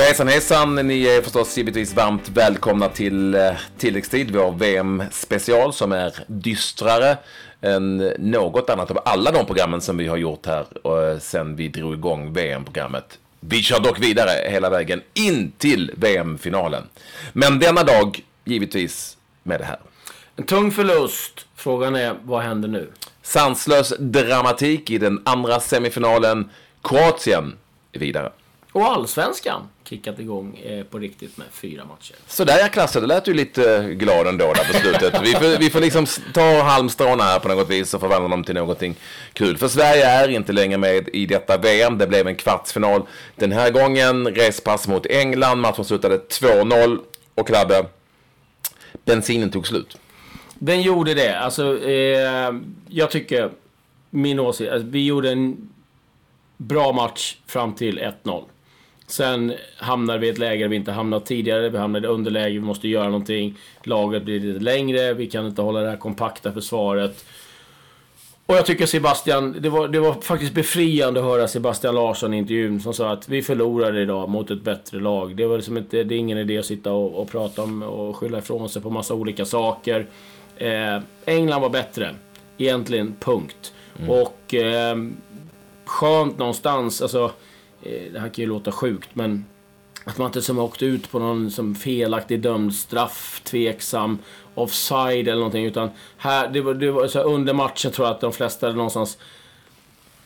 Ja, hejsan hejsan. Ni är förstås givetvis varmt välkomna till eh, tilläggstid, vår VM-special som är dystrare än något annat av alla de programmen som vi har gjort här eh, sen vi drog igång VM-programmet. Vi kör dock vidare hela vägen in till VM-finalen. Men denna dag, givetvis, med det här. En tung förlust. Frågan är, vad händer nu? Sanslös dramatik i den andra semifinalen. Kroatien är vidare. Och allsvenskan kickat igång eh, på riktigt med fyra matcher. Så där Klasse, det lät ju lite glad ändå där på slutet. Vi får, vi får liksom ta halmstråna här på något vis och förvandla dem till någonting kul. För Sverige är inte längre med i detta VM. Det blev en kvartsfinal den här gången. Respass mot England. Matchen slutade 2-0. Och Klabbe, bensinen tog slut. Den gjorde det. Alltså, eh, jag tycker, min åsikt, alltså, vi gjorde en bra match fram till 1-0. Sen hamnar vi i ett läge där vi inte hamnat tidigare. Vi hamnar i underläge, vi måste göra någonting. Laget blir lite längre, vi kan inte hålla det här kompakta försvaret. Och jag tycker Sebastian, det var, det var faktiskt befriande att höra Sebastian Larsson i intervjun som sa att vi förlorade idag mot ett bättre lag. Det var liksom inte, det är ingen idé att sitta och, och prata om och skylla ifrån sig på massa olika saker. Eh, England var bättre. Egentligen, punkt. Mm. Och eh, skönt någonstans, alltså Eh, det här kan ju låta sjukt, men att man inte som åkt ut på någon som felaktig dömd straff, tveksam, offside eller någonting. Utan här, det var, det var så här, under matchen tror jag att de flesta någonstans...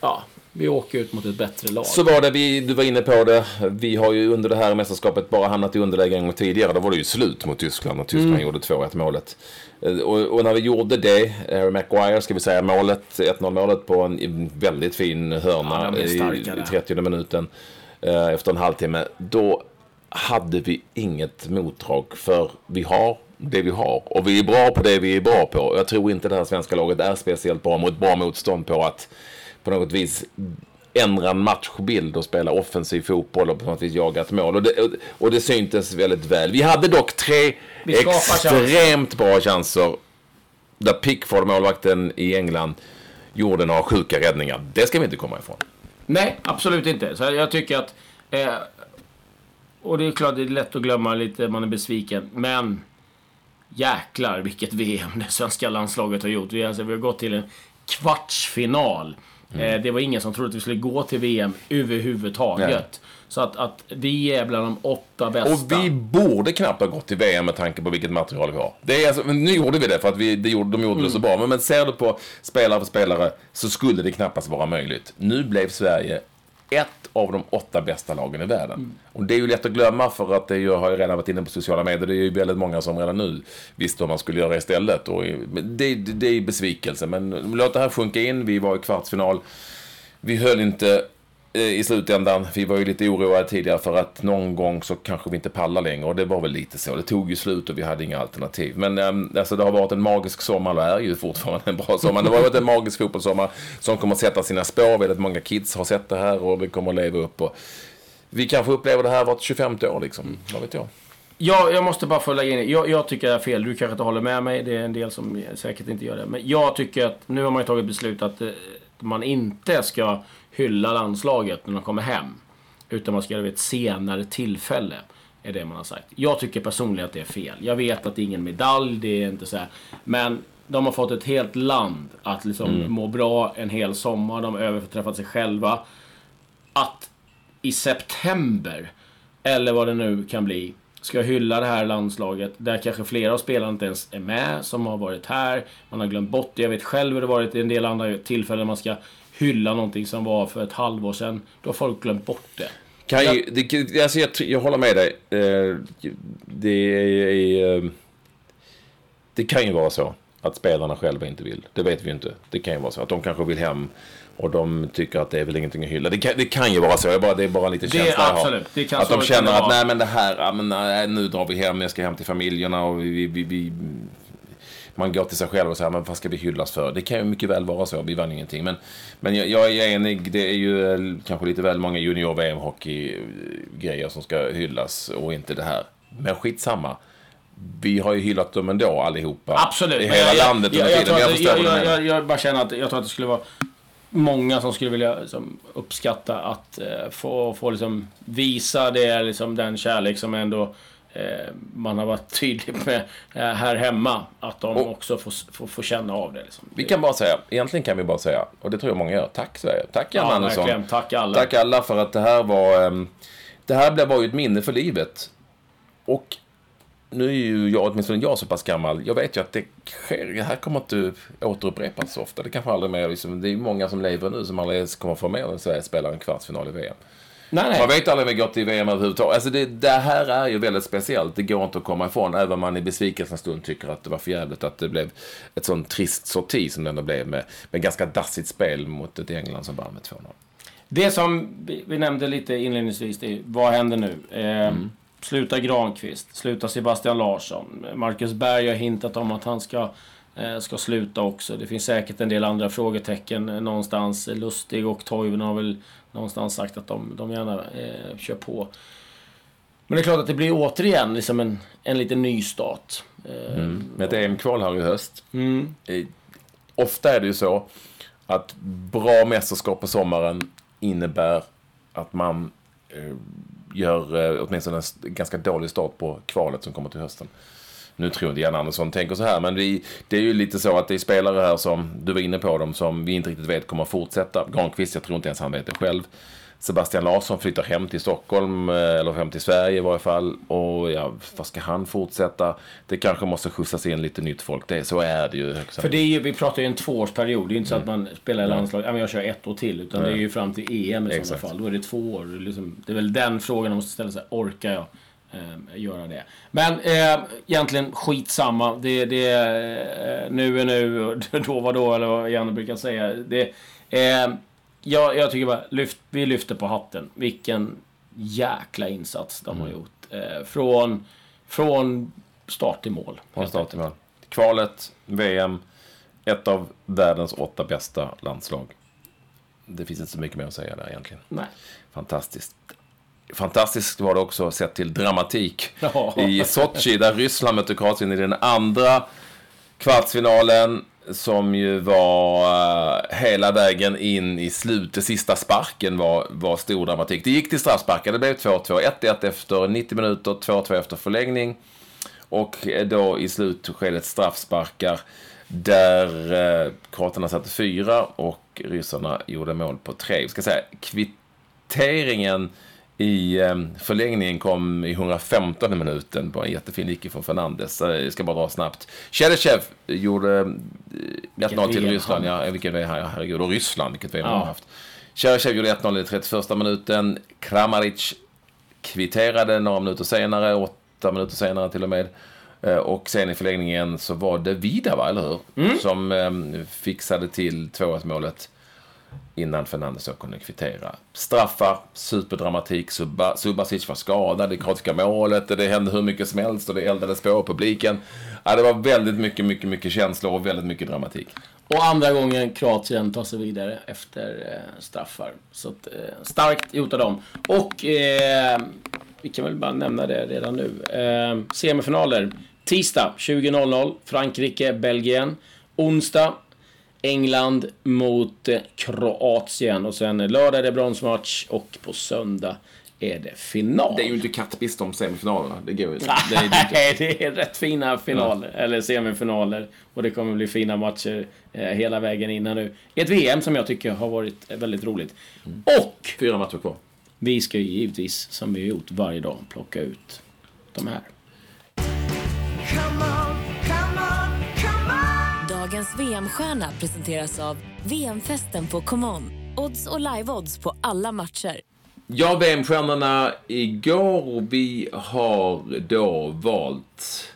Ja, vi åker ut mot ett bättre lag. Så var det, vi, du var inne på det. Vi har ju under det här mästerskapet bara hamnat i underläge en gång tidigare. Då var det ju slut mot Tyskland och Tyskland mm. gjorde 2-1 målet. Eh, och, och, när vi gjorde det, Harry Maguire, ska vi säga målet, 1-0 målet på en väldigt fin hörna ja, i, i 30 minuten eh, efter en halvtimme. Då hade vi inget motdrag för vi har det vi har. Och vi är bra på det vi är bra på. Jag tror inte det här svenska laget är speciellt bra mot bra motstånd på att på något vis ändra matchbild och spela offensiv fotboll och på något vis jaga ett mål. Och det, och det syntes väldigt väl. Vi hade dock tre extremt bra chanser där Pickford, målvakten i England, gjorde några sjuka räddningar. Det ska vi inte komma ifrån. Nej, absolut inte. Så jag tycker att... Eh, och det är klart, det är lätt att glömma lite, man är besviken. Men jäklar vilket VM det svenska landslaget har gjort. Vi, alltså, vi har gått till en kvartsfinal. Mm. Eh, det var ingen som trodde att vi skulle gå till VM överhuvudtaget. Nej. Så att, att vi är bland de åtta bästa. Och vi borde knappt ha gått till VM med tanke på vilket material vi har. Det är alltså, nu gjorde vi det för att vi, det gjorde, de gjorde mm. det så bra. Men, men ser du på spelare för spelare så skulle det knappast vara möjligt. Nu blev Sverige ett av de åtta bästa lagen i världen. Mm. Och det är ju lätt att glömma för att det har ju redan varit inne på sociala medier. Det är ju väldigt många som redan nu visste vad man skulle göra istället. Och det, det, det är besvikelse. Men låt det här sjunka in. Vi var i kvartsfinal. Vi höll inte i slutändan. Vi var ju lite oroade tidigare för att någon gång så kanske vi inte pallar längre och det var väl lite så. Det tog ju slut och vi hade inga alternativ. Men äm, alltså det har varit en magisk sommar och är ju fortfarande en bra sommar. Det har varit en magisk fotbollssommar som kommer att sätta sina spår. Väldigt många kids har sett det här och vi kommer att leva upp. Och vi kanske upplever det här vart 25 år liksom. Vad vet jag. Ja, jag måste bara få lägga in jag, jag tycker det är fel. Du kanske inte håller med mig. Det är en del som säkert inte gör det. Men jag tycker att nu har man ju tagit beslut att eh, man inte ska hylla landslaget när de kommer hem. Utan man ska göra det vid ett senare tillfälle. Är det man har sagt. Jag tycker personligen att det är fel. Jag vet att det är ingen medalj, det är inte så här. Men de har fått ett helt land att liksom mm. må bra en hel sommar. De har överträffat sig själva. Att i september, eller vad det nu kan bli, ska hylla det här landslaget. Där kanske flera av spelarna inte ens är med, som har varit här. Man har glömt bort det. Jag vet själv hur det varit i en del andra tillfällen man ska hylla någonting som var för ett halvår sedan. Då har folk glömt bort det. Kan ju, det, alltså jag, jag håller med dig. Eh, det, är, eh, det kan ju vara så att spelarna själva inte vill. Det vet vi ju inte. Det kan ju vara så att de kanske vill hem och de tycker att det är väl ingenting att hylla. Det kan, det kan ju vara så. Jag bara, det är bara lite känsla jag har. att de känner att nej men det här, men, nej, nu drar vi hem, jag ska hem till familjerna och vi, vi, vi man går till sig själv och säger, men vad ska vi hyllas för? Det kan ju mycket väl vara så, vi vann ingenting. Men, men jag, jag är enig, det är ju eh, kanske lite väl många junior-VM-hockey-grejer som ska hyllas och inte det här. Men skitsamma. Vi har ju hyllat dem ändå allihopa. Absolut. I hela jag, landet jag, jag, jag, jag, jag, jag, bara känner att jag tror att det skulle vara många som skulle vilja liksom, uppskatta att eh, få, få liksom, visa det, liksom, den kärlek som ändå man har varit tydlig med eh, här hemma. Att de Och- också får, får, får känna av det. Liksom. Vi kan bara säga, egentligen kan vi bara säga, och det tror jag många gör, tack Sverige. Tack Jan ja, Andersson. verkligen. Tack alla. Tack alla för att det här var... det här blev- var ju ett minne för livet. Och nu är ju jag, åtminstone jag, så pass gammal. Jag vet ju att det sker, det här kommer inte återupprepas så ofta. Det kanske aldrig mer, liksom, det är många som lever nu som aldrig ens kommer få med när Sverige spelar en kvartsfinal i VM. Nej, nej. Man vet aldrig om vi går till VM överhuvudtaget. Alltså det, det här är ju väldigt speciellt. Det går inte att komma ifrån. Även om man i besvikelsens stund tycker att det var för jävligt att det blev ett sånt trist sorti som det ändå blev med, med ganska dassigt spel mot ett England som vann med 2-0. Det som vi, nämnde lite inledningsvis, det är vad händer nu? Eh, Sluta Granqvist, sluta Sebastian Larsson. Marcus Berg har hintat om att han ska, ska sluta också. Det finns säkert en del andra frågetecken eh, någonstans. Lustig och Toivonen har väl någonstans sagt att de, de gärna eh, kör på. Men det är klart att det blir återigen liksom en, en liten ny start. Eh, Med ett EM-kval här i höst. mm. Eh, Ofta är det ju så att bra mästerskap på sommaren innebär att man eh, gör eh, åtminstone en ganska dålig start på kvalet som kommer till hösten. Nu tror inte Jan Andersson tänker så här, men det, det är ju lite så att det är spelare här som, du var inne på dem, som vi inte riktigt vet kommer fortsätta. Granqvist, jag tror inte ens han vet det själv. Sebastian Larsson flyttar hem till Stockholm, eh, eller hem till Sverige i varje fall. Och ja, vad ska han fortsätta? Det kanske måste skjutsas in lite nytt folk. Det, så är det ju. För det är ju, vi pratar ju en tvåårsperiod. Det är ju inte så att Mm. man spelar i landslag, ja men jag kör ett år till. Utan det är ju fram till EM i sådana Exakt. fall. Då är det två år. Liksom, det är väl den frågan man måste ställa sig. Orkar jag eh, göra det? Men eh, egentligen skitsamma. Det, det, eh, nu är nu då var då, eller vad Janne brukar säga. Det, eh, jag, jag tycker bara, lyft, vi lyfter på hatten. Vilken jäkla insats de Mm. har gjort. Eh, från, från start till mål. Från start till mål. Kvalet, VM, ett av världens åtta bästa landslag. Det finns inte så mycket mer att säga där egentligen. Nej. Fantastiskt. Fantastiskt var det också sett till dramatik Ja. i Sochi där Ryssland mötte Kroatien i den andra kvartsfinalen som ju var eh, hela vägen in i slutet. Sista sparken var, var stor dramatik. Det gick till straffsparkar. Det blev 2-2. 1-1 efter 90 minuter, 2-2 efter förlängning. Och eh, då i slutskedet straffsparkar där eh, kroaterna satte fyra och ryssarna gjorde mål på tre. Vi ska säga kvitteringen i eh, förlängningen kom i 115 minuten på en jättefin icke från Fernandes. Eh, Jag ska bara dra snabbt. Chedechev gjorde eh, 1-0 till VM Ryssland. han. Ja, vilken här, herregud. Och Ryssland, vilket de Ja. har haft. Chedechev gjorde 1-0 i 31 minuten. Kramaric kvitterade några minuter senare, åtta minuter senare till och med. Eh, Och sen i förlängningen så var det Vida, va, eller hur? Som eh, fixade till 2 målet innan Fernandes kunde kvittera. Straffar, superdramatik, Subba, Subasic var skadad i kroatiska målet, det hände hur mycket som helst och det eldades på publiken. Ja, det var väldigt mycket, mycket, mycket känslor och väldigt mycket dramatik. Och andra gången Kroatien tar sig vidare efter eh, straffar. Så att, eh, starkt gjort av dem. Och eh, vi kan väl bara nämna det redan nu. Eh, semifinaler. Tisdag 20.00 Frankrike, Belgien. Onsdag England mot eh, Kroatien. Och sen lördag är det bronsmatch och på söndag är det final. Det är ju inte kattpist om semifinalerna, det går ju Nej, det är rätt fina finaler, eller semifinaler. Och det kommer bli fina matcher eh, hela vägen innan nu. Ett VM som jag tycker har varit väldigt roligt. Och Fyra matcher kvar. vi ska ju givetvis, som vi har gjort varje dag, plocka ut de här. Dagens VM-stjärna presenteras av VM-festen på ComeOn. Odds och live-odds på alla matcher. Ja, VM-stjärnorna igår och vi har då valt,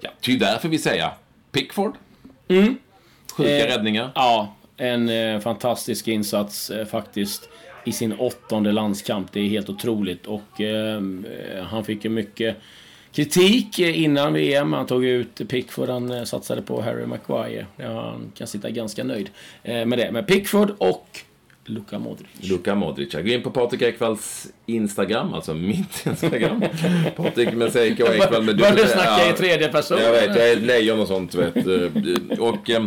ja, ty därför vi säga Pickford. Sjuka Eh, räddningar. Ja, en eh, fantastisk insats eh, faktiskt i sin åttonde landskamp. Det är helt otroligt. Och ehm, eh, han fick ju mycket kritik innan VM. Han tog ut Pickford, han eh, satsade på Harry Maguire. Han kan sitta ganska nöjd eh, med det. Men Pickford och Luka Modric. Luka Modric. Gå in på Patrik Ekwalls Instagram, alltså mitt Instagram. Patrik med CK Ekwall med Börjar du snacka ja, i tredje person? Jag vet, jag är ett lejon och sånt, vet. Och eh,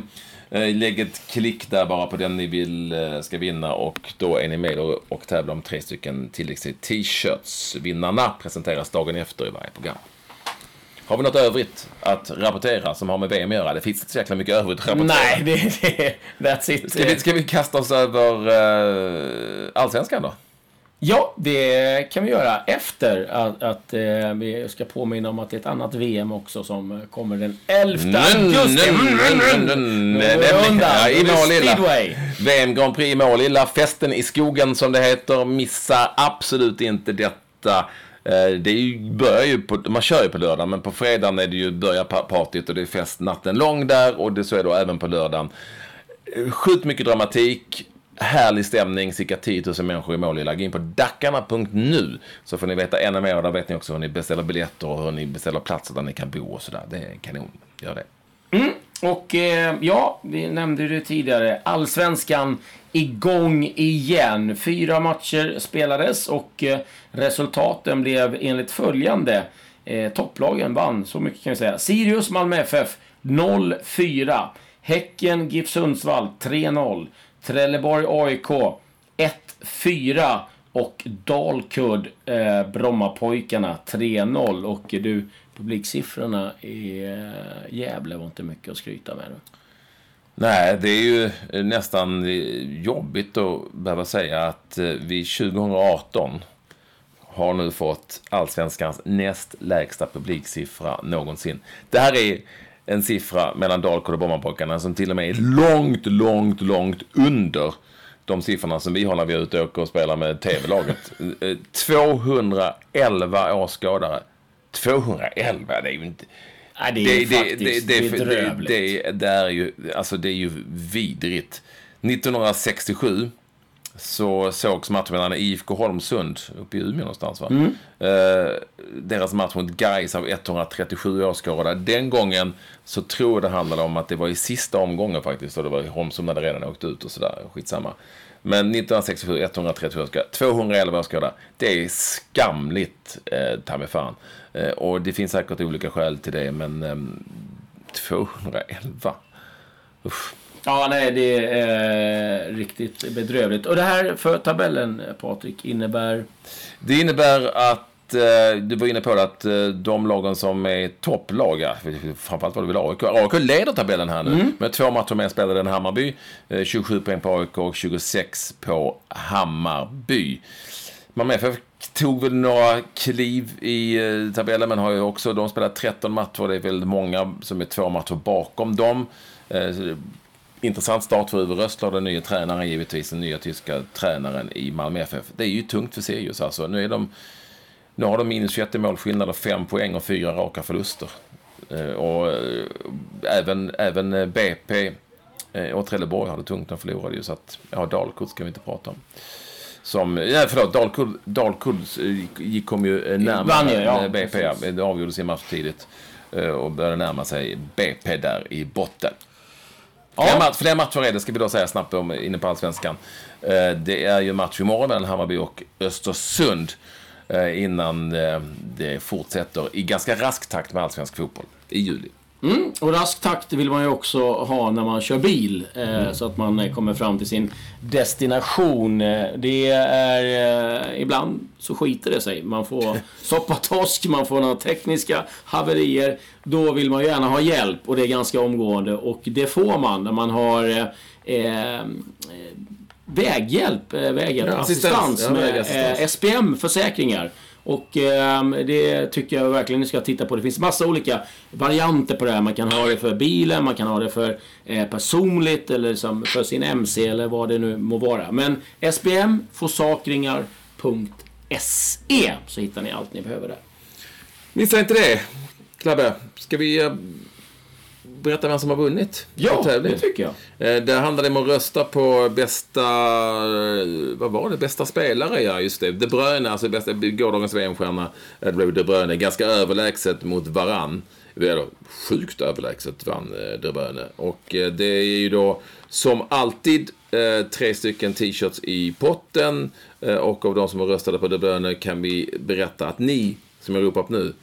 Eh, Lägg ett klick där bara på den ni vill eh, ska vinna och då är ni med och, och tävlar om tre stycken tilläggs t-shirts. Vinnarna presenteras dagen efter i varje program. Har vi något övrigt att rapportera som har med VM att göra? Det finns inte så jäkla mycket övrigt att rapportera. Nej, det, det, that's it. Ska vi, ska vi kasta oss över uh, allsvenskan då? Ja, det kan vi göra efter att, att eh, vi ska påminna om att det är ett annat VM också som kommer den 11 augusti. I Målilla. VM Grand Prix i Målilla. Festen i skogen som det heter. Missa absolut inte detta. Eh, det är ju, börjar ju på, man kör ju på lördagen men på fredagen är det ju börjar partiet partyt och det är fest natten lång där och det så är då även på lördagen. Eh, sjukt mycket dramatik, härlig stämning, cirka 10 000 människor i Målilla. Gå in på dackarna.nu så får ni veta ännu mer och där vet ni också hur ni beställer biljetter och hur ni beställer platser där ni kan bo och sådär. Det är kanon. Gör det. Och eh, ja, vi nämnde det tidigare. Allsvenskan igång igen. Fyra matcher spelades och eh, resultaten blev enligt följande. Eh, topplagen vann, så mycket kan vi säga. Sirius Malmö FF 0-4. Häcken GIF Sundsvall 3-0. Trelleborg AIK 1-4. Och Dalkurd eh, Brommapojkarna 3-0. Och du, publiksiffrorna i eh, Gävle var inte mycket att skryta med. Nej, det är ju nästan jobbigt att behöva säga att eh, vi 2018 har nu fått allsvenskans näst lägsta publiksiffra någonsin. Det här är en siffra mellan Dalkurd och Brommapojkarna som till och med är långt, långt, långt under de siffrorna som vi har när vi är ute och åker och spelar med tv-laget. 211 eh, åskådare. 211, det är ju inte... Nej, det är faktiskt det, det, bedrövligt. det, det är ju, alltså det är ju vidrigt. 1967 så sågs matchen mellan IFK Holmsund, uppe i Umeå någonstans va? Eh, deras match mot Gais av 137 åskådare. Den gången så tror jag det handlade om att det var i sista omgången faktiskt. Och det var Holmsund hade redan åkt ut och sådär. Skitsamma. Men 1967, 137 åskådare. 211 åskådare. Det är skamligt, eh, ta mig fan. Eh, och det finns säkert olika skäl till det, men ehm, 211. Usch. Ja, nej, det är eh, riktigt bedrövligt. Och det här för tabellen, Patrik, innebär... Det innebär att, eh, du var inne på det, att eh, de lagen som är topplag, ja, framförallt var det väl AIK. AIK leder tabellen här nu med två matcher mer spelade än Hammarby. Eh, 27 poäng på AIK och 26 på Hammarby. Malmö FF tog väl några kliv i tabellen, men har ju också, de spelat 13 matcher. Det är väldigt många som är två matcher bakom dem. Det- Intressant start för Uwe Rössler, den nya tränaren givetvis, den nya tyska tränaren i Malmö FF. Det är ju tungt för Sirius alltså. Nu, är de, nu har de minus 21 i målskillnad och fem poäng och fyra raka förluster. Eh, och eh, även, även eh, BP och Trelleborg hade tungt, de förlorade ju. Så att, ja, Dalkurd ska vi inte prata om. Som, nej förlåt, Dalkurd, Dalkurd gick- kom ju närmare ja, BP. Ja. Det avgjorde sin match tidigt. Och började närma sig BP där i botten. Flera match, fler matcher är det, ska vi då säga snabbt om inne på Allsvenskan. Eh, det är ju match imorgon mellan Hammarby och Östersund. Eh, innan eh, det fortsätter i ganska rask takt med allsvensk fotboll i juli. Och rask takt vill man ju också ha när man kör bil. Eh, Mm. Så att man eh, kommer fram till sin destination. Eh, Det är... Eh, ibland så skiter det sig. Man får soppatosk, man får några tekniska haverier. Då vill man ju gärna ha hjälp och det är ganska omgående. Och det får man när man har eh, eh, väghjälp, eh, väghjälpassistans assistans, ja, med eh, SPM-försäkringar. Och eh, det tycker jag verkligen ni ska titta på. Det finns massa olika varianter på det här. Man kan ha det för bilen, man kan ha det för eh, personligt eller som för sin MC eller vad det nu må vara. Men spmforsakringar.se så hittar ni allt ni behöver där. Missa inte det, Klabbe. Ska vi eh, berätta vem som har vunnit? Ja, det tycker jag. Eh, Det handlade om att rösta på bästa, eh, vad var det, bästa spelare, ja just det. De Bruyne, alltså bästa, gårdagens VM-stjärna, eh, det blev De Bruyne, ganska överlägset mot Varann. Eller sjukt överlägset vann eh, De Bruyne. Och eh, det är ju då som alltid eh, tre stycken t-shirts i potten. Eh, och av de som har röstat på De Bruyne kan vi berätta att ni, som jag ropar upp nu,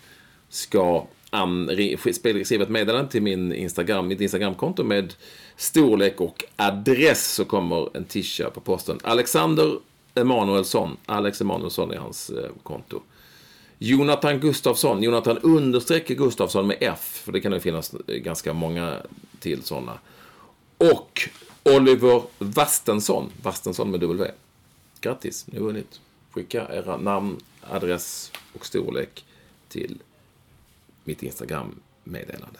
ska um, ri- skriva ett meddelande till min Instagram, mitt Instagramkonto med storlek och adress så kommer en t-shirt på posten. Alexander Emanuelsson, Alex Emanuelsson är hans eh, konto. Jonathan Gustafsson, Jonathan understreck Gustafsson med F, för det kan det finnas eh, ganska många till sådana. Och Oliver Vastensson, Vastensson med W. Grattis, ni har vunnit. Skicka era namn, adress och storlek till mitt Instagram-meddelande.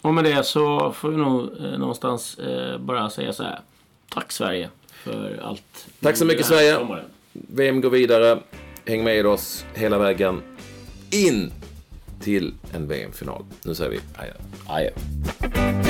Och med det så får vi nog eh, någonstans eh, bara säga så här. Tack Sverige för allt. Tack så mycket, Sverige. sommaren. VM går vidare. Häng med oss hela vägen in till en VM-final. Nu säger vi adjö. adjö.